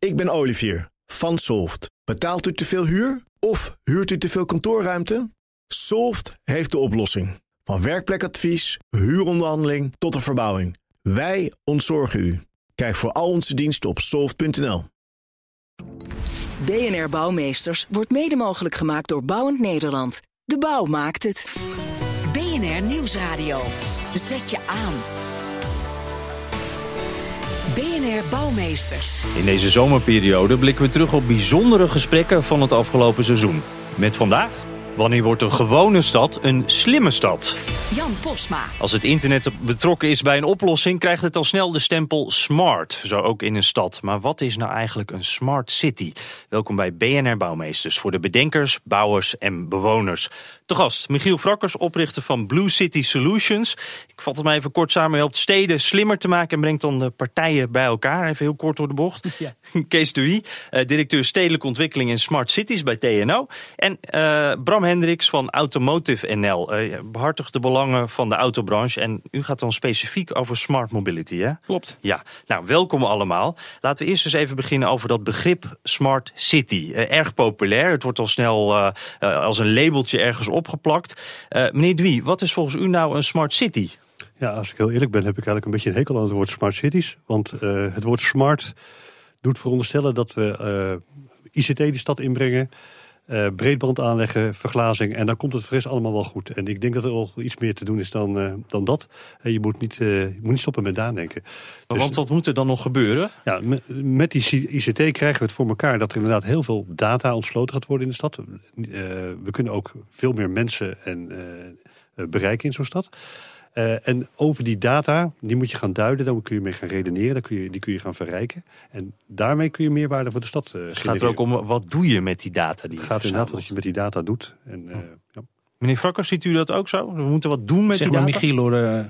Ik ben Olivier van Solft. Betaalt u te veel huur of huurt u te veel kantoorruimte? Solft heeft de oplossing. Van werkplekadvies, huuronderhandeling tot de verbouwing. Wij ontzorgen u. Kijk voor al onze diensten op soft.nl. BNR Bouwmeesters wordt mede mogelijk gemaakt door Bouwend Nederland. De bouw maakt het. BNR Nieuwsradio. Zet je aan. BNR Bouwmeesters. In deze zomerperiode blikken we terug op bijzondere gesprekken van het afgelopen seizoen. Met vandaag Wanneer wordt een gewone stad een slimme stad? Jan Posma. Als het internet betrokken is bij een oplossing, krijgt het al snel de stempel smart. Zo ook in een stad. Maar wat is nou eigenlijk een smart city? Welkom bij BNR Bouwmeesters voor de bedenkers, bouwers en bewoners. Te gast Michiel Frakkers, oprichter van Blue City Solutions. Ik vat het maar even kort samen. helpt steden slimmer te maken en brengt dan de partijen bij elkaar. Even heel kort door de bocht. Ja. Kees Duy, eh, directeur stedelijke ontwikkeling en smart cities bij TNO. En uh, Bram Hendricks van Automotive NL. Uh, eh, behartigt de belangen van de autobranche. En u gaat dan specifiek over smart mobility, hè? Klopt. Ja, nou welkom allemaal. Laten we eerst eens even beginnen over dat begrip smart city. erg populair. Het wordt al snel als een labeltje ergens opgeplakt. meneer Dwie, wat is volgens u nou een smart city? Ja, als ik heel eerlijk ben, heb ik eigenlijk een beetje een hekel aan het woord smart cities. Want het woord smart doet veronderstellen dat we uh, ICT de stad inbrengen. Uh, breedband aanleggen, verglazing. En dan komt het fris allemaal wel goed. En ik denk dat er al iets meer te doen is dan, uh, dan dat. Uh, je, moet niet, je moet niet stoppen met nadenken. Dus, want wat moet er dan nog gebeuren? Ja, met, met, die ICT krijgen we het voor elkaar dat er inderdaad heel veel data ontsloten gaat worden in de stad. we kunnen ook veel meer mensen en, bereiken in zo'n stad. Uh, en over die data, die moet je gaan duiden, dan kun je mee gaan redeneren, dan kun je, die kun je gaan verrijken. En daarmee kun je meerwaarde voor de stad uh, Het gaat er ook om, wat doe je met die data? Die het gaat inderdaad wat je met die data doet. En, uh, ja. Meneer Frakker, ziet u dat ook zo? We moeten wat doen met zeg die maar data? Michiel hoor,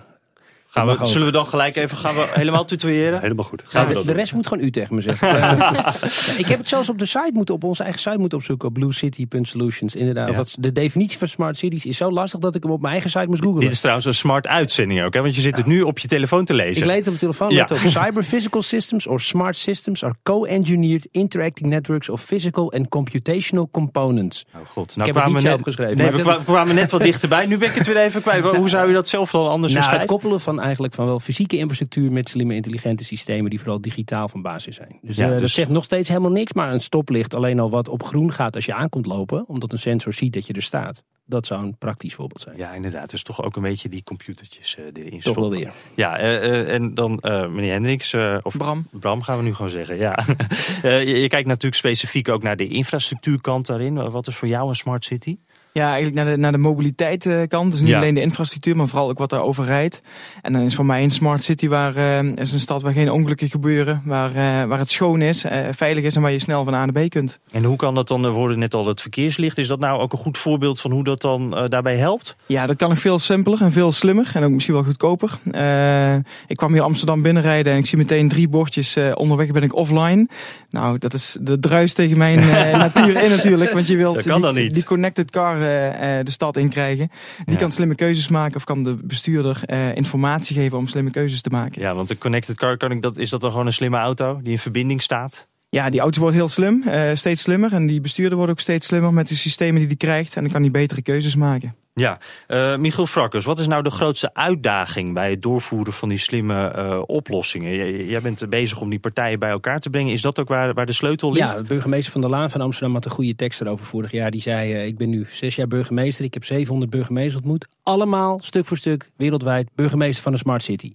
Gaan we, zullen we dan gelijk even gaan we helemaal tutoyeren? Helemaal goed. Gaan de, de rest moet gewoon u tegen me zeggen. ik heb het zelfs op de site moeten, op onze eigen site moeten opzoeken. Op bluecity.solutions. Inderdaad. Ja. Wat, de definitie van smart cities is zo lastig dat ik hem op mijn eigen site moest googlen. Dit is trouwens een smart uitzending ook. Hè? Want je zit het nu op je telefoon te lezen. Ik lees het op de telefoon. Ja. Op cyber physical systems or smart systems are co-engineered interacting networks of physical and computational components. Oh god. Nou, ik heb het niet zelf geschreven. Nee, we kwamen net wat dichterbij. Nu ben ik het weer even kwijt. Hoe zou je dat zelf dan anders nou, Het koppelen van eigenlijk van wel fysiek fysieke infrastructuur met slimme intelligente systemen die vooral digitaal van basis zijn. Dus, ja, uh, dus... dat zegt nog steeds helemaal niks, maar een stoplicht alleen al wat op groen gaat als je aankomt lopen, omdat een sensor ziet dat je er staat. Dat zou een praktisch voorbeeld zijn. Ja, inderdaad. Dus toch ook een beetje die computertjes uh, erin Toch wel weer. Ja, uh, en dan meneer Hendricks, of Bram. Bram gaan we nu gewoon zeggen. Ja. je, je kijkt natuurlijk specifiek ook naar de infrastructuurkant daarin. Wat is voor jou een smart city? Ja, eigenlijk naar de, naar de mobiliteitkant. Dus niet Ja. alleen de infrastructuur, maar vooral ook wat daarover rijdt. En dan is voor mij een smart city waar eh, is een stad waar geen ongelukken gebeuren, waar, eh, waar het schoon is, eh, veilig is en waar je snel van A naar B kunt. En hoe kan dat dan, we hoorden net al het verkeerslicht. Is dat nou ook een goed voorbeeld van hoe dat dan eh, daarbij helpt? Ja, dat kan nog veel simpeler en veel slimmer en ook misschien wel goedkoper. Eh, ik kwam hier Amsterdam binnenrijden en ik zie meteen drie bordjes. eh, onderweg ben ik offline. Nou, dat is de druis tegen mijn eh, natuur in natuurlijk. Want je wilt Dat kan die, dan niet. die connected car eh, eh, de stad in krijgen. Die Ja. kan slimme keuzes maken of kan de bestuurder eh, informatie geven om slimme keuzes te maken. Ja, want de connected car, kan ik dat, is dat dan gewoon een slimme auto die in verbinding staat? Ja, die auto wordt heel slim, eh, steeds slimmer. En die bestuurder wordt ook steeds slimmer met de systemen die hij krijgt. En dan kan hij betere keuzes maken. Ja, Eh Michiel Frakkers, wat is nou de grootste uitdaging bij het doorvoeren van die slimme eh, oplossingen? Jij bent bezig om die partijen bij elkaar te brengen. Is dat ook waar, waar de sleutel ligt? Ja, de burgemeester van der Laan van Amsterdam had een goede tekst erover vorig jaar. Die zei, eh, ik ben nu zes jaar burgemeester, ik heb 700 burgemeesters ontmoet. Allemaal, stuk voor stuk, wereldwijd, burgemeester van een smart city.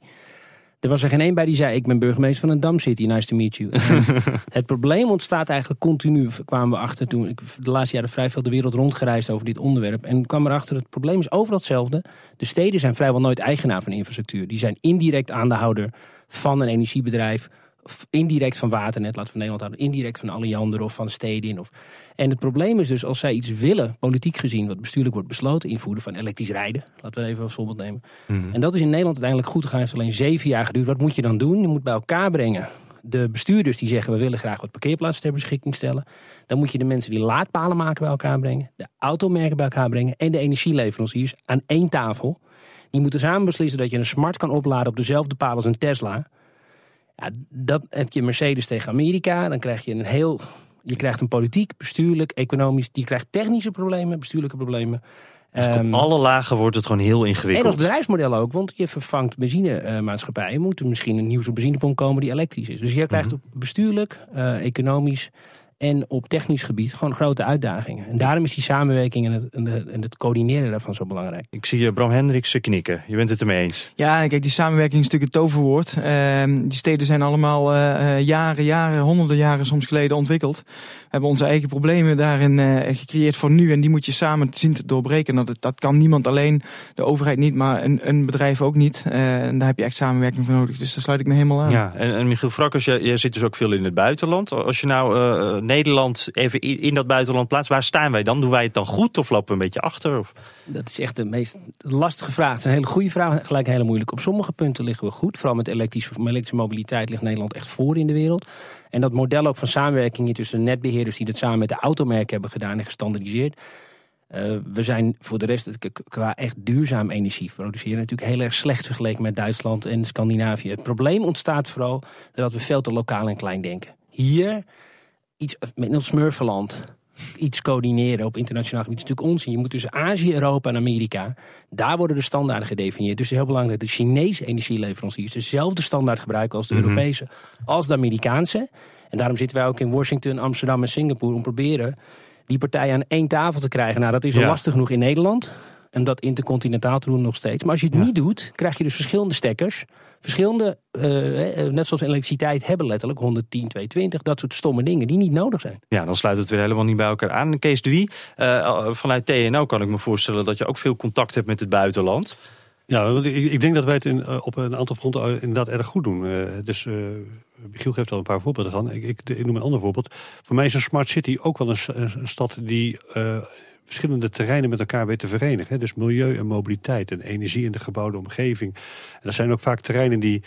Er was er geen één bij die zei, ik ben burgemeester van een dam city, nice to meet you. het probleem ontstaat eigenlijk continu, kwamen we achter toen. Ik de laatste jaren vrij veel de wereld rondgereisd over dit onderwerp. En kwam erachter, het probleem is overal hetzelfde. De steden zijn vrijwel nooit eigenaar van infrastructuur. Die zijn indirect aandeelhouder van een energiebedrijf. Indirect van Waternet, laten we van Nederland houden. Indirect van Alliander of van Stedin. Of... En het probleem is dus als zij iets willen, politiek gezien, wat bestuurlijk wordt besloten, invoeren van elektrisch rijden. Laten we even als voorbeeld nemen. En dat is in Nederland uiteindelijk goed gegaan. Het heeft alleen zeven jaar geduurd. Wat moet je dan doen? Je moet bij elkaar brengen. De bestuurders die zeggen we willen graag wat parkeerplaatsen ter beschikking stellen. Dan moet je de mensen die laadpalen maken bij elkaar brengen. De automerken bij elkaar brengen. En de energieleveranciers aan één tafel. Die moeten samen beslissen dat je een smart kan opladen op dezelfde paal als een Tesla. Ja, dat heb je Mercedes tegen Amerika. Dan krijg je een heel. Je krijgt een politiek, bestuurlijk, economisch. Je krijgt technische problemen, bestuurlijke problemen. Dus Ehm, op alle lagen wordt het gewoon heel en ingewikkeld. als bedrijfsmodel ook, want je vervangt benzinemaatschappijen. Moet er misschien een nieuwe benzinepomp komen die elektrisch is. Dus je krijgt Mhm. op bestuurlijk, eh, economisch en op technisch gebied gewoon grote uitdagingen. En daarom is die samenwerking en het, en het, en het coördineren daarvan zo belangrijk. Ik zie je Bram Hendricks knikken. Je bent het ermee eens. Ja, kijk, die samenwerking is natuurlijk het toverwoord. Ehm, die steden zijn allemaal eh, eh, jaren, jaren, honderden jaren soms geleden ontwikkeld. We hebben onze eigen problemen daarin eh, gecreëerd voor nu. En die moet je samen zien te doorbreken. Nou, Dat, dat kan niemand alleen, de overheid niet, maar een, een bedrijf ook niet. Eh, en daar heb je echt samenwerking voor nodig. Dus daar sluit ik me helemaal aan. Ja, en, en Michiel Frakkers, jij, jij zit dus ook veel in het buitenland. Als je nou eh, Nederland even in, dat buitenland plaatst, waar staan wij dan? Doen wij het dan goed of lopen we een beetje achter? Of? Dat is echt de meest lastige vraag. Het is een hele goede vraag, gelijk hele moeilijk. Op sommige punten liggen we goed. Vooral met elektrische, met mobiliteit ligt Nederland echt voor in de wereld. En dat model ook van samenwerking tussen netbeheerders die dat samen met de automerken hebben gedaan en gestandardiseerd. Eh, we zijn voor de rest qua echt duurzaam energie produceren natuurlijk heel erg slecht vergeleken met Duitsland en Scandinavië. Het probleem ontstaat vooral dat we veel te lokaal en klein denken. Hier iets met ons Smurfenland iets coördineren op internationaal gebied is natuurlijk onzin. Je moet tussen Azië, Europa en Amerika, daar worden de standaarden gedefinieerd. Dus het is heel belangrijk dat de Chinese energieleveranciers dezelfde standaard gebruiken als de Mhm. Europese, als de Amerikaanse. En daarom zitten wij ook in Washington, Amsterdam en Singapore om proberen die partijen aan één tafel te krijgen. Nou, dat is al Ja. lastig genoeg in Nederland. En dat intercontinentaal te doen nog steeds. Maar als je het niet doet, krijg je dus verschillende stekkers. Verschillende, eh, eh, net zoals elektriciteit, hebben letterlijk 110, 220. Dat soort stomme dingen die niet nodig zijn. Ja, dan sluit het weer helemaal niet bij elkaar aan. Kees de Wie, eh, vanuit TNO kan ik me voorstellen dat je ook veel contact hebt met het buitenland. Ja, want ik, ik denk dat wij het in, op een aantal fronten inderdaad erg goed doen. Eh, dus eh Michiel geeft al een paar voorbeelden van. Ik, ik, ik noem een ander voorbeeld. Voor mij is een smart city ook wel een, een stad die eh, verschillende terreinen met elkaar weet te verenigen. Dus milieu en mobiliteit en energie in de gebouwde omgeving. En dat zijn ook vaak terreinen die,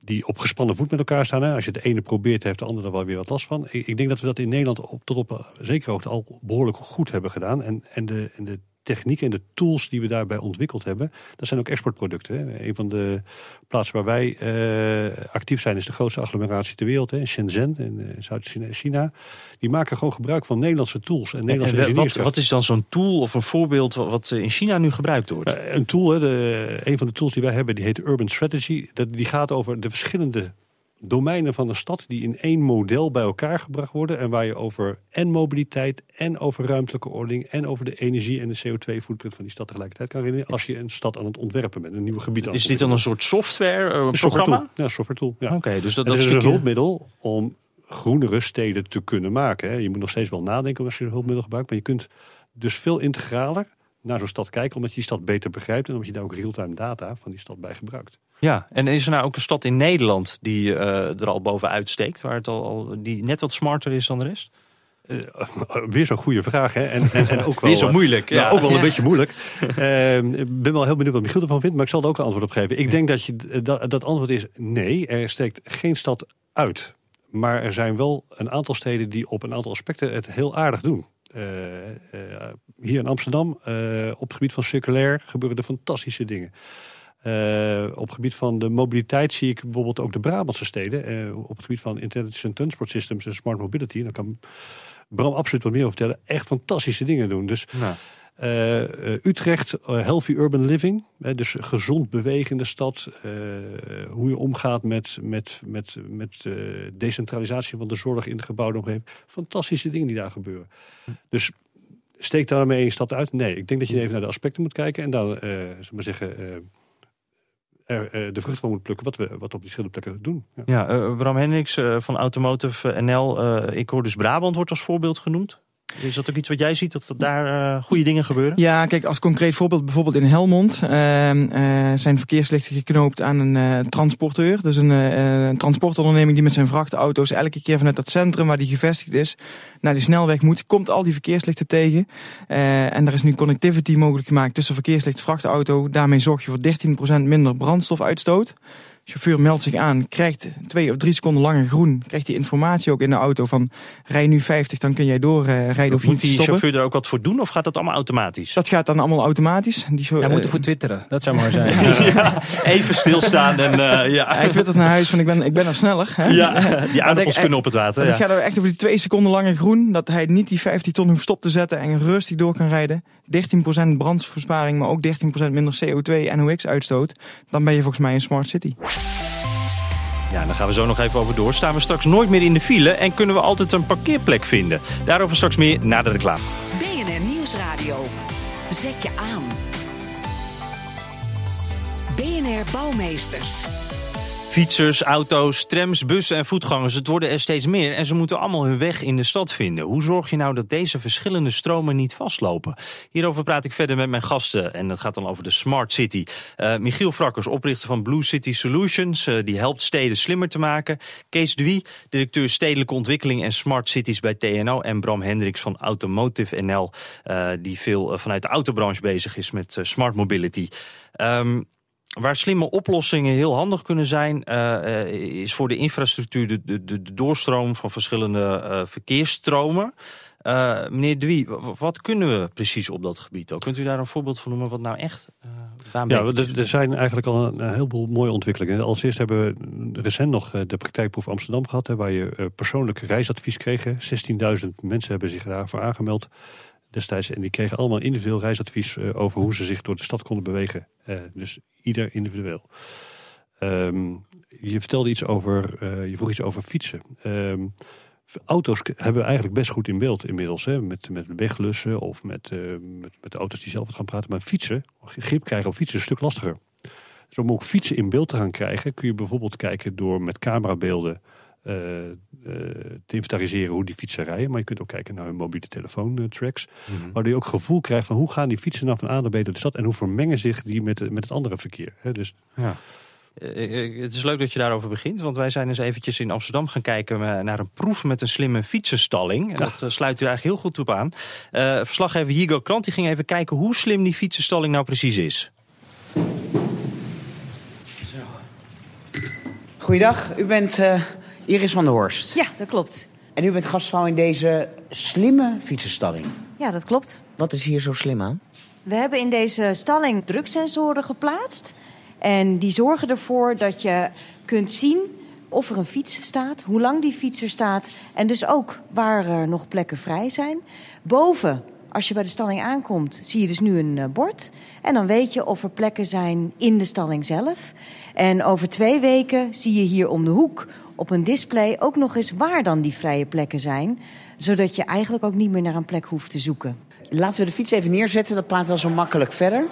die op gespannen voet met elkaar staan. Als je de ene probeert, heeft de ander er wel weer wat last van. Ik, ik denk dat we dat in Nederland op, tot op eh, zekere hoogte al behoorlijk goed hebben gedaan. En, en, de, en de technieken en de tools die we daarbij ontwikkeld hebben, dat zijn ook exportproducten. Hè. Een van de plaatsen waar wij eh, actief zijn is de grootste agglomeratie ter wereld, hè, Shenzhen in eh, Zuid-China. Die maken gewoon gebruik van Nederlandse tools en En Nederlandse wat, ingenieurskracht. wat is dan zo'n tool of een voorbeeld wat wat in China nu gebruikt wordt? Eh, Een tool, hè, de, een van de tools die wij hebben, die heet Urban Strategy. Dat, die gaat over de verschillende domeinen van de stad die in één model bij elkaar gebracht worden. En waar je over en mobiliteit en over ruimtelijke ordening en over de energie en de CO2-footprint van die stad tegelijkertijd kan redeneren. Als je een stad aan het ontwerpen bent, een nieuw gebied aan is dit dan een soort software, eh, een programma? Ja, software tool. Ja. Oké, dus dat, is een hulpmiddel om groenere steden te kunnen maken. Hè. Je moet nog steeds wel nadenken als je een hulpmiddel gebruikt. Maar je kunt dus veel integraler naar zo'n stad kijken. Omdat je die stad beter begrijpt. En omdat je daar ook real-time data van die stad bij gebruikt. Ja, en is er nou ook een stad in Nederland die eh, er al bovenuit steekt, waar het al, al die net wat smarter is dan de rest? Eh, weer zo'n goede vraag. Hè? En, en, en ook wel, Weer zo eh, moeilijk. nou, Ja. ook wel een Ja. beetje moeilijk. Ehm, ik ben wel heel benieuwd wat Michiel ervan vindt. Maar ik zal er ook een antwoord op geven. Ik denk dat, je, dat dat antwoord is nee. Er steekt geen stad uit. Maar er zijn wel een aantal steden die op een aantal aspecten het heel aardig doen. Hier in Amsterdam, op het gebied van circulair, gebeuren er fantastische dingen. Eh, op het gebied van de mobiliteit zie ik bijvoorbeeld ook de Brabantse steden. eh, op het gebied van Intelligent Transport Systems en Smart Mobility. Daar kan Bram absoluut wat meer over vertellen. Echt fantastische dingen doen. Dus Nou, eh, Utrecht, healthy urban living. dus gezond bewegen in de stad. hoe je omgaat met, met, met, met decentralisatie van de zorg in de gebouwde omgeving. Fantastische dingen die daar gebeuren. Dus steekt daarmee een stad uit? Nee, ik denk dat je even naar de aspecten moet kijken. En we maar zeggen, er, eh, de vrucht van moet plukken wat we wat op die verschillende plekken doen. Ja. eh, Bram Hendricks eh, van Automotive NL. ik hoor dus Brabant wordt als voorbeeld genoemd. Is dat ook iets wat jij ziet, dat daar eh, goede dingen gebeuren? Ja, kijk, als concreet voorbeeld, bijvoorbeeld in Helmond ehm, eh, zijn verkeerslichten geknoopt aan een eh, transporteur. Dus een, een transportonderneming die met zijn vrachtauto's elke keer vanuit dat centrum waar die gevestigd is, naar die snelweg moet, komt al die verkeerslichten tegen. En er is nu connectivity mogelijk gemaakt tussen verkeerslicht en vrachtauto. Daarmee zorg je voor 13% minder brandstofuitstoot. Chauffeur meldt zich aan, krijgt twee of drie seconden langer groen. Krijgt die informatie ook in de auto van rij nu 50, dan kun jij doorrijden of je Moet niet die stoppen. chauffeur er ook wat voor doen of gaat dat allemaal automatisch? Dat gaat dan allemaal automatisch. Die Hij moet eh, ervoor twitteren, dat zou maar zijn. Ja, even stilstaan en eh, ja. hij twittert naar huis van ik ben, ik ben er sneller. Hè? Ja, die aardappels kunnen op het water. Het gaat er echt over die twee seconden langer groen. Dat hij niet die 15 ton hoeft stop te zetten en rustig door kan rijden. 13% brandversparing, maar ook 13% minder CO2 en NOx-uitstoot. Dan ben je volgens mij een smart city. Ja, daar gaan we zo nog even over door. Staan we straks nooit meer in de file en kunnen we altijd een parkeerplek vinden. Daarover straks meer na de reclame. BNR Nieuwsradio. Zet je aan. BNR Bouwmeesters. Fietsers, auto's, trams, bussen en voetgangers, het worden er steeds meer en ze moeten allemaal hun weg in de stad vinden. Hoe zorg je nou dat deze verschillende stromen niet vastlopen? Hierover praat ik verder met mijn gasten en dat gaat dan over de Smart City. Eh, Michiel Frakkers, oprichter van Blue City Solutions, eh, die helpt steden slimmer te maken. Kees Dwie, directeur stedelijke ontwikkeling en smart cities bij TNO. En Bram Hendricks van Automotive NL, eh, die veel vanuit de autobranche bezig is met smart mobility. Ehm, Waar slimme oplossingen heel handig kunnen zijn, eh, eh, is voor de infrastructuur de, de, de doorstroom van verschillende eh, verkeersstromen. Meneer Dwie, wat kunnen we precies op dat gebied? Kunt u daar een voorbeeld van noemen wat nou echt uh, Ja, er, er zijn eigenlijk al een, een heleboel mooie ontwikkelingen. Als eerst hebben we recent nog de praktijkproef Amsterdam gehad, hè, waar je persoonlijk reisadvies kreeg. 16.000 mensen hebben zich daarvoor aangemeld destijds. En die kregen allemaal individueel reisadvies eh, over hoe ze zich door de stad konden bewegen. Eh, dus ieder individueel. Ehm, je vertelde iets over, eh, je vroeg iets over fietsen. Ehm, auto's hebben we eigenlijk best goed in beeld inmiddels. Hè? Met, met weglussen of met, met, met de auto's die zelf wat gaan praten. Maar fietsen, grip krijgen op fietsen is een stuk lastiger. Dus om ook fietsen in beeld te gaan krijgen, kun je bijvoorbeeld kijken door met camerabeelden te inventariseren hoe die fietsen rijden. Maar je kunt ook kijken naar hun mobiele telefoontracks. Waardoor je ook gevoel krijgt van hoe gaan die fietsen nou van A naar B door de stad en hoe vermengen zich die met, de- met het andere verkeer. Hè? Dus Ja. Eh, eh, Het is leuk dat je daarover begint, want wij zijn eens eventjes in Amsterdam gaan kijken eh, naar een proef met een slimme fietsenstalling. En dat eh, sluit u eigenlijk heel goed op aan. Eh, verslaggever Higo Krant die ging even kijken hoe slim die fietsenstalling nou precies is. Goeiedag, u bent eh, Iris van der Horst. Ja, dat klopt. En u bent gastvrouw in deze slimme fietsenstalling. Ja, dat klopt. Wat is hier zo slim aan? We hebben in deze stalling druksensoren geplaatst. En die zorgen ervoor dat je kunt zien of er een fiets staat, hoe lang die fiets er staat en dus ook waar er nog plekken vrij zijn. Boven, als je bij de stalling aankomt, zie je dus nu een eh, bord. En dan weet je of er plekken zijn in de stalling zelf. En over twee weken zie je hier om de hoek op een display ook nog eens waar dan die vrije plekken zijn. Zodat je eigenlijk ook niet meer naar een plek hoeft te zoeken. Laten we de fiets even neerzetten, dat praat wel zo makkelijk verder.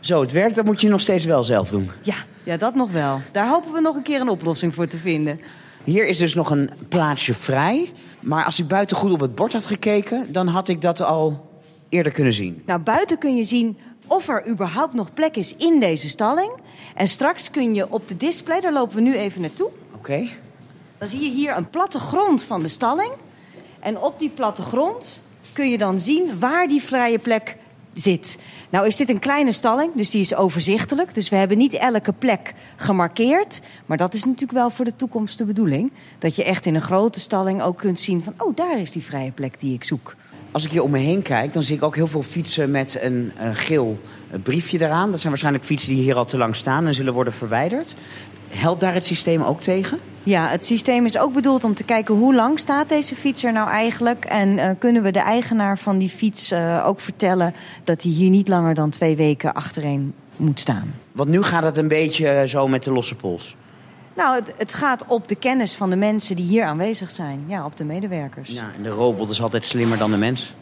Zo, het werkt, dat moet je nog steeds wel zelf doen. Ja, ja, dat nog wel. Daar hopen we nog een keer een oplossing voor te vinden. Hier is dus nog een plaatsje vrij. Maar als ik buiten goed op het bord had gekeken, dan had ik dat al eerder kunnen zien. Nou, buiten kun je zien of er überhaupt nog plek is in deze stalling. En straks kun je op de display, daar lopen we nu even naartoe. Oké. Dan zie je hier een platte grond van de stalling. En op die platte grond kun je dan zien waar die vrije plek zit. Nou is dit een kleine stalling, dus die is overzichtelijk. Dus we hebben niet elke plek gemarkeerd. Maar dat is natuurlijk wel voor de toekomst de bedoeling. Dat je echt in een grote stalling ook kunt zien van... oh, daar is die vrije plek die ik zoek. Als ik hier om me heen kijk, dan zie ik ook heel veel fietsen met een, een geel briefje eraan. Dat zijn waarschijnlijk fietsen die hier al te lang staan en zullen worden verwijderd. Helpt daar het systeem ook tegen? Ja, het systeem is ook bedoeld om te kijken hoe lang staat deze fiets er nou eigenlijk. En eh, kunnen we de eigenaar van die fiets eh, ook vertellen dat hij hier niet langer dan twee weken achtereen moet staan. Want nu gaat het een beetje eh, zo met de losse pols. Nou, het, het gaat op de kennis van de mensen die hier aanwezig zijn. Ja, op de medewerkers. Ja, en de robot is altijd slimmer dan de mens.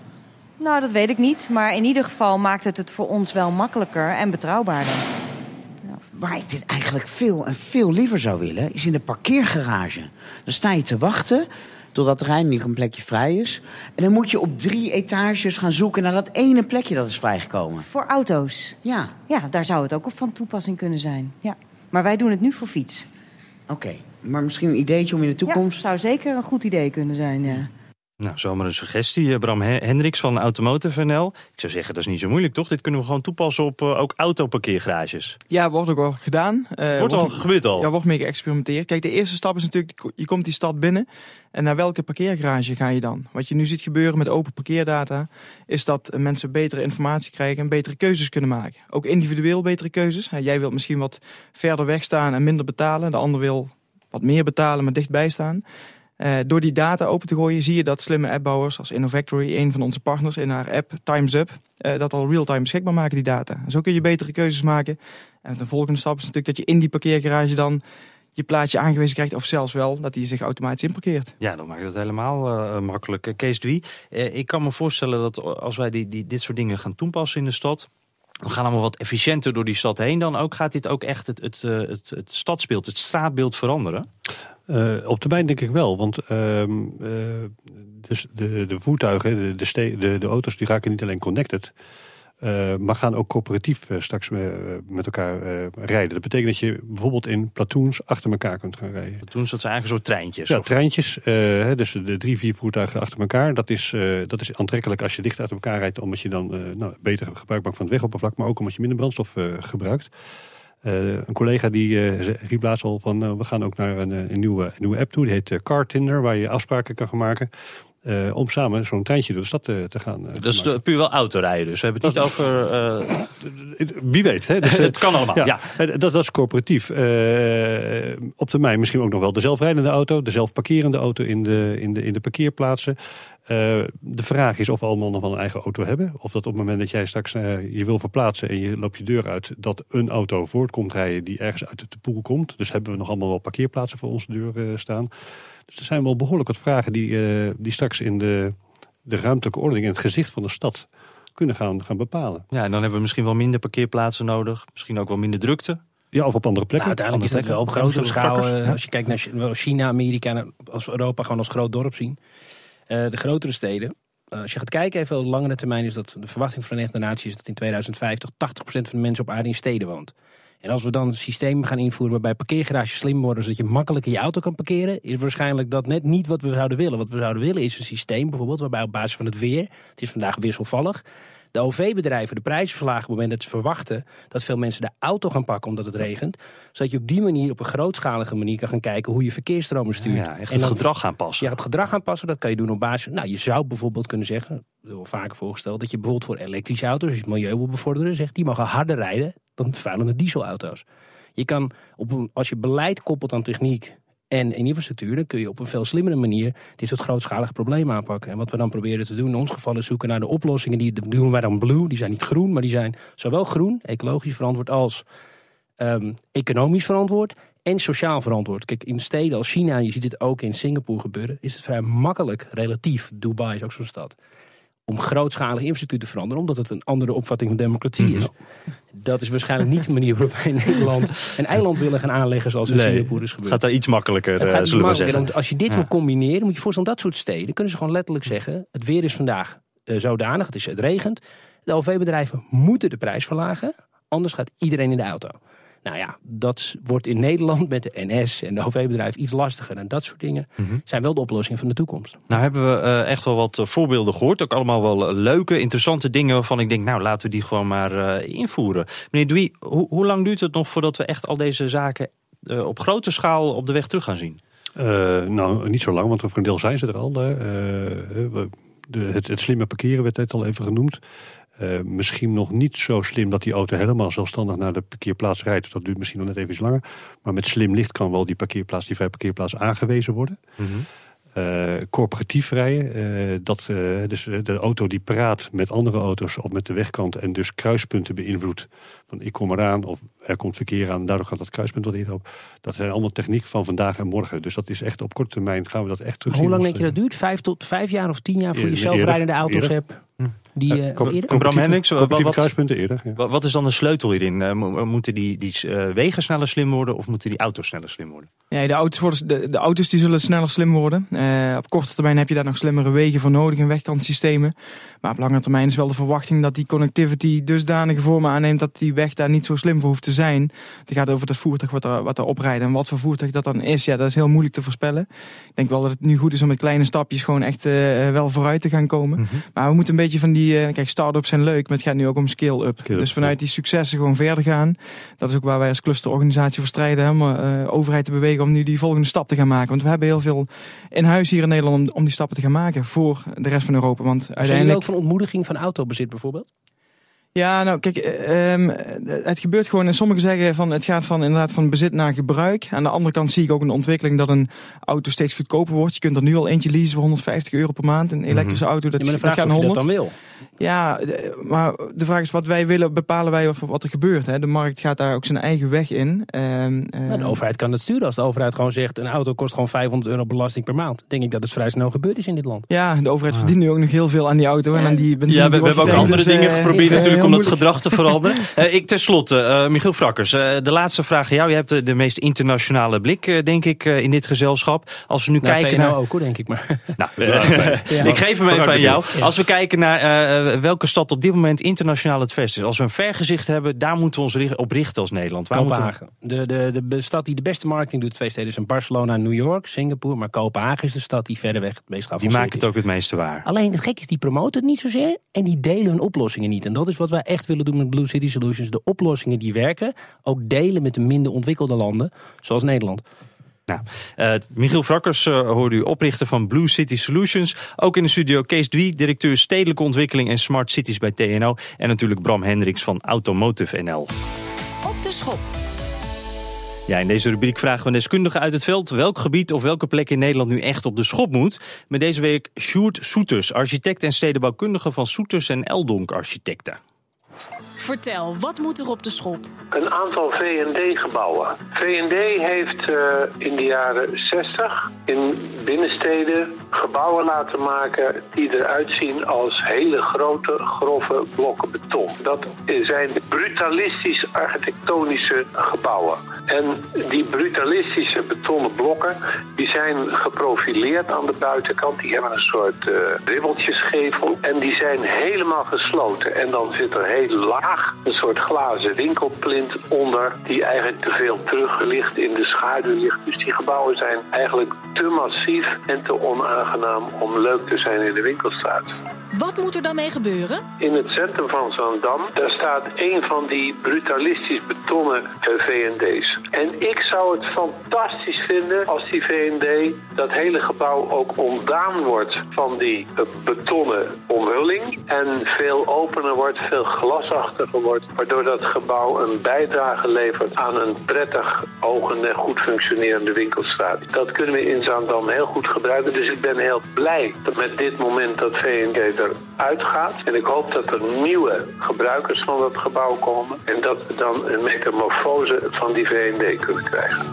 Nou, dat weet ik niet. Maar in ieder geval maakt het het voor ons wel makkelijker en betrouwbaarder. Waar ik dit eigenlijk veel en veel liever zou willen, is in de parkeergarage. Dan sta je te wachten totdat er eindelijk een plekje vrij is. En dan moet je op drie etages gaan zoeken naar dat ene plekje dat is vrijgekomen. Voor auto's. Ja, Ja, daar zou het ook op van toepassing kunnen zijn. Ja. Maar wij doen het nu voor fiets. oké. Maar misschien een ideetje om in de Ja, toekomst... zou zeker een goed idee kunnen zijn, ja. Nou, zomaar een suggestie. Eh, Bram He- Hendricks van Automotive NL. Ik zou zeggen, dat is niet zo moeilijk, toch? Dit kunnen we gewoon toepassen op eh, ook autoparkeergarages. Ja, wordt ook al gedaan. Eh, Wordt al, gebeurd al. Ja, wordt mee geëxperimenteerd. Kijk, de eerste stap is natuurlijk, je komt die stad binnen. En naar welke parkeergarage ga je dan? Wat je nu ziet gebeuren met open parkeerdata, is dat mensen betere informatie krijgen en betere keuzes kunnen maken. Ook individueel betere keuzes. Jij wilt misschien wat verder weg staan en minder betalen. De ander wil wat meer betalen, maar dichtbij staan. Eh, door die data open te gooien zie je dat slimme appbouwers als Innovactory, een van onze partners in haar app Times Up, eh, dat al real-time beschikbaar maken, die data. Zo kun je betere keuzes maken. En de volgende stap is natuurlijk dat je in die parkeergarage dan je plaatje aangewezen krijgt, of zelfs wel dat hij zich automatisch inparkeert. Ja, dan maakt het helemaal eh, makkelijk. Kees Dwie, ik kan me voorstellen dat als wij die, die, dit soort dingen gaan toepassen in de stad... we gaan allemaal wat efficiënter door die stad heen dan ook. Gaat dit ook echt het, het, het, het stadsbeeld, het straatbeeld veranderen? Eh, op termijn denk ik wel, want ehm, eh, dus de, de voertuigen, de, de, ste- de, de auto's, die raken niet alleen connected, eh, maar gaan ook coöperatief straks met elkaar rijden. Dat betekent dat je bijvoorbeeld in platoons achter elkaar kunt gaan rijden. Toen zat ze eigenlijk een soort treintjes. Ja, of- treintjes, dus de drie, vier voertuigen achter elkaar. Dat is, dat is aantrekkelijk als je dicht achter elkaar rijdt, omdat je dan nou, beter gebruik maakt van het wegoppervlak, maar ook omdat je minder brandstof gebruikt. Eh, een collega die ze- riep laatst al van eh, we gaan ook naar een, een, nieuwe, een nieuwe app toe. Die heet Car Tinder, waar je afspraken kan gaan maken. Eh, om samen zo'n treintje door de stad eh, te gaan. eh, Dat is maken. de- puur wel autorijden, dus we hebben het niet over... Wie weet. Hè? Dus, het kan allemaal, ja. Dat, dat is coöperatief. Eh, op termijn misschien ook nog wel de zelfrijdende auto, de zelfparkerende auto in de, in de, in de parkeerplaatsen. De vraag is of we allemaal nog wel een eigen auto hebben. Of dat op het moment dat jij straks je wil verplaatsen en je loopt je deur uit, dat een auto voortkomt rijden die ergens uit de pool komt. Dus hebben we nog allemaal wel parkeerplaatsen voor onze deur staan. Dus er zijn wel behoorlijk wat vragen die, eh, die straks in de, de ruimtelijke ordening en het gezicht van de stad kunnen gaan, gaan bepalen. ja, en dan hebben we misschien wel minder parkeerplaatsen nodig. Misschien ook wel minder drukte. Ja, of op andere Nou, plekken. uiteindelijk is dat wel op grotere schaal. Eh, ja. Als je kijkt naar China, Amerika, en als we Europa gewoon als groot dorp zien. Eh, de grotere steden. als je gaat kijken, even op langere termijn, is dat de verwachting van de Verenigde Naties is dat in 2050 80% van de mensen op aarde in steden woont. En als we dan een systeem gaan invoeren waarbij parkeergarages slim worden, zodat je makkelijk in je auto kan parkeren, is waarschijnlijk dat net niet wat we zouden willen. Wat we zouden willen is een systeem bijvoorbeeld waarbij op basis van het weer, het is vandaag wisselvallig, de OV-bedrijven de prijzen verlagen op het moment dat ze verwachten dat veel mensen de auto gaan pakken omdat het regent. Zodat je op die manier, op een grootschalige manier kan gaan kijken hoe je verkeersstromen stuurt. Ja, en het gedrag gaan passen. ja, het gedrag aanpassen, dat kan je doen op basis. Nou, je zou bijvoorbeeld kunnen zeggen, dat wel vaker voorgesteld, dat je bijvoorbeeld voor elektrische auto's, als je het milieu wil bevorderen, zegt die mogen harder rijden dan vervuilende dieselauto's. Je kan, op als je beleid koppelt aan techniek en in infrastructuur, dan kun je op een veel slimmere manier dit soort grootschalige problemen aanpakken. En wat we dan proberen te doen in ons geval is zoeken naar de oplossingen. Die doen wij dan blue, die zijn niet groen, maar die zijn zowel groen, ecologisch verantwoord, als ehm, economisch verantwoord en sociaal verantwoord. Kijk, in steden als China, je ziet het ook in Singapore gebeuren, is het vrij makkelijk, relatief, Dubai is ook zo'n stad, om grootschalige infrastructuur te veranderen, omdat het een andere opvatting van democratie is. Dat is waarschijnlijk niet de manier waarop wij in Nederland een eiland willen gaan aanleggen zoals in Nee, Singapore is Het gebeurd. gaat daar iets makkelijker, Het eh, gaat niet zullen we makkelijker. zeggen. Want als je dit Ja. wil combineren, moet je voorstellen, dat soort steden kunnen ze gewoon letterlijk zeggen: het weer is vandaag eh, zodanig, het, is, het regent. De OV-bedrijven moeten de prijs verlagen, anders gaat iedereen in de auto. Nou ja, dat wordt in Nederland met de NS en de OV-bedrijven iets lastiger. En dat soort dingen Mhm. zijn wel de oplossingen van de toekomst. Nou hebben we eh, echt wel wat eh, voorbeelden gehoord. Ook allemaal wel eh, leuke, interessante dingen waarvan ik denk, nou laten we die gewoon maar eh, invoeren. Meneer Dwie, hoe, hoe lang duurt het nog voordat we echt al deze zaken eh, op grote schaal op de weg terug gaan zien? Eh, nou, niet zo lang, want voor een deel zijn ze er al. hè. De, het, het slimme parkeren werd net al even genoemd. Eh, misschien nog niet zo slim dat die auto helemaal zelfstandig naar de parkeerplaats rijdt. Dat duurt misschien nog net even iets langer. Maar met slim licht kan wel die parkeerplaats, die vrije parkeerplaats aangewezen worden. Eh, corporatief rijden, eh, dat, dus de auto die praat met andere auto's of met de wegkant en dus kruispunten beïnvloedt. Van ik kom eraan of er komt verkeer aan, daardoor gaat dat kruispunt wat eerder op. Dat zijn allemaal techniek van vandaag en morgen. Dus dat is echt op korte termijn gaan we dat echt terug Hoe lang denk je dat duurt? Vijf tot vijf jaar of tien jaar voor je zelfrijdende auto's eerder. hebt? Die, eh, kom- eerder? Bram Hendricks, wat- competitieve wat- kruispunten eerder. ja. Wa- Wat is dan de sleutel hierin? Eh, mo- moeten die, die wegen sneller slim worden of moeten die auto's sneller slim worden? Ja, de, auto's worden, de, de auto's die zullen sneller slim worden. Eh, op korte termijn heb je daar nog slimmere wegen voor nodig en wegkantsystemen. Maar op lange termijn is wel de verwachting dat die connectivity dusdanige vormen aanneemt dat die weg daar niet zo slim voor hoeft te zijn. Het gaat over het voertuig wat er, wat er oprijdt. En wat voor voertuig dat dan is, ja, dat is heel moeilijk te voorspellen. Ik denk wel dat het nu goed is om met kleine stapjes gewoon echt eh, wel vooruit te gaan komen. Maar we moeten een beetje van die, eh, kijk, start-ups zijn leuk, maar het gaat nu ook om scale-up. Dus vanuit die successen gewoon verder gaan. Dat is ook waar wij als clusterorganisatie voor strijden, hè, om eh, overheid te bewegen om nu die volgende stap te gaan maken. Want we hebben heel veel in huis hier in Nederland om, om die stappen te gaan maken voor de rest van Europa. Want Zijn jullie uiteindelijk. ook van ontmoediging van autobezit bijvoorbeeld? Ja, nou kijk, eh, ehm, het gebeurt gewoon. En sommigen zeggen van het gaat van inderdaad van bezit naar gebruik. Aan de andere kant zie ik ook een ontwikkeling dat een auto steeds goedkoper wordt. Je kunt er nu al eentje leasen voor 150 euro per maand. Een elektrische auto, dat, Ja, maar de dat vraag gaat is naar of je 100. dat dan wil. Ja, eh, maar de vraag is wat wij willen, bepalen wij of wat er gebeurt. Hè. De markt gaat daar ook zijn eigen weg in. Ehm, eh, Nou, de overheid kan dat sturen. Als de overheid gewoon zegt, een auto kost gewoon 500 euro belasting per maand. Denk ik dat het vrij snel gebeurd is in dit land. ja, de overheid verdient nu ook nog heel veel aan die auto en aan die benzine. Ja, we, hebben ook andere dingen Dus, geprobeerd eh, natuurlijk om dat gedrag te veranderen. Eh, ik tenslotte, eh Michiel Frakkers, eh, de laatste vraag aan jou. Je hebt de, de meest internationale blik, denk ik, in dit gezelschap. Als we nu Nou, kijken naar... ook hoor, denk ik maar. Nou, ik geef hem even aan jou. Als we kijken naar eh, welke stad op dit moment internationaal het verst is. Als we een vergezicht hebben, daar moeten we ons op richten als Nederland. Waar we- Kopenhagen. De, de, de stad die de beste marketing doet, twee steden zijn Barcelona en New York, Singapore. Maar Kopenhagen is de stad die verder weg het meest Die geavanceerd maken het ook het meeste waar. Alleen het gek is, die promoten het niet zozeer en die delen hun oplossingen niet. En dat is wat wij echt willen doen met Blue City Solutions. De oplossingen die werken, ook delen met de minder ontwikkelde landen, zoals Nederland. Nou, eh, Michiel Frakkers eh, hoorde u oprichter van Blue City Solutions. Ook in de studio Kees Dwie, directeur stedelijke ontwikkeling en smart cities bij TNO. En natuurlijk Bram Hendricks van Automotive NL. Op de schop. Ja, in deze rubriek vragen we een deskundige uit het veld welk gebied of welke plek in Nederland nu echt op de schop moet. Met deze week Sjoerd Soeters, architect en stedenbouwkundige van Soeters en Eldonk Architecten. Thank you. Vertel, wat moet er op de schop? een aantal V&D-gebouwen. V&D heeft eh, in de jaren 60 in binnensteden gebouwen laten maken die eruit zien als hele grote, grove blokken beton. Dat zijn brutalistisch architectonische gebouwen. En die brutalistische betonnen blokken die zijn geprofileerd aan de buitenkant. Die hebben een soort eh ribbeltjesgevel en die zijn helemaal gesloten. En dan zit er heel laag een soort glazen winkelplint onder die eigenlijk te veel terug ligt in de schaduw ligt. Dus die gebouwen zijn eigenlijk te massief en te onaangenaam om leuk te zijn in de winkelstraat. Wat moet er dan mee gebeuren? In het centrum van Zandam, daar staat een van die brutalistisch betonnen eh, V&D's. En ik zou het fantastisch vinden als die V&D dat hele gebouw ook ontdaan wordt van die eh, betonnen omhulling. En veel opener wordt, veel Waardoor dat gebouw een bijdrage levert aan een prettig ogende en goed functionerende winkelstraat. Dat kunnen we in Zandam heel goed gebruiken. Dus ik ben heel blij dat met dit moment dat V&D eruit gaat. En ik hoop dat er nieuwe gebruikers van dat gebouw komen. En dat we dan een metamorfose van die V&D kunnen krijgen.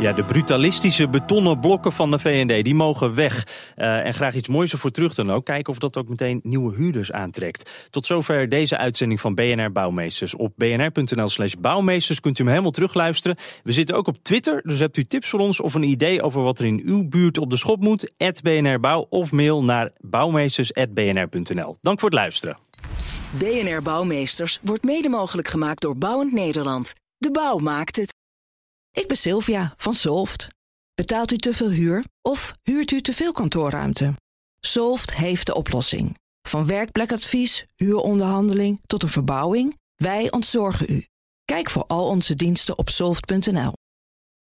Ja, de brutalistische betonnen blokken van de VND, die mogen weg. Eh, en graag iets moois ervoor terug dan ook. Kijken of dat ook meteen nieuwe huurders aantrekt. Tot zover deze uitzending van BNR Bouwmeesters. Op bnr.nl slash bouwmeesters kunt u hem helemaal terugluisteren. We zitten ook op Twitter, dus hebt u tips voor ons of een idee over wat er in uw buurt op de schop moet? BNR Bouw of mail naar bouwmeesters.bnr.nl. Dank voor het luisteren. BNR Bouwmeesters wordt mede mogelijk gemaakt door Bouwend Nederland. De bouw maakt het. Ik ben Sylvia van Solft. Betaalt u te veel huur of huurt u te veel kantoorruimte? Solft heeft de oplossing. Van werkplekadvies, huuronderhandeling tot een verbouwing, wij ontzorgen u. Kijk voor al onze diensten op soft.nl.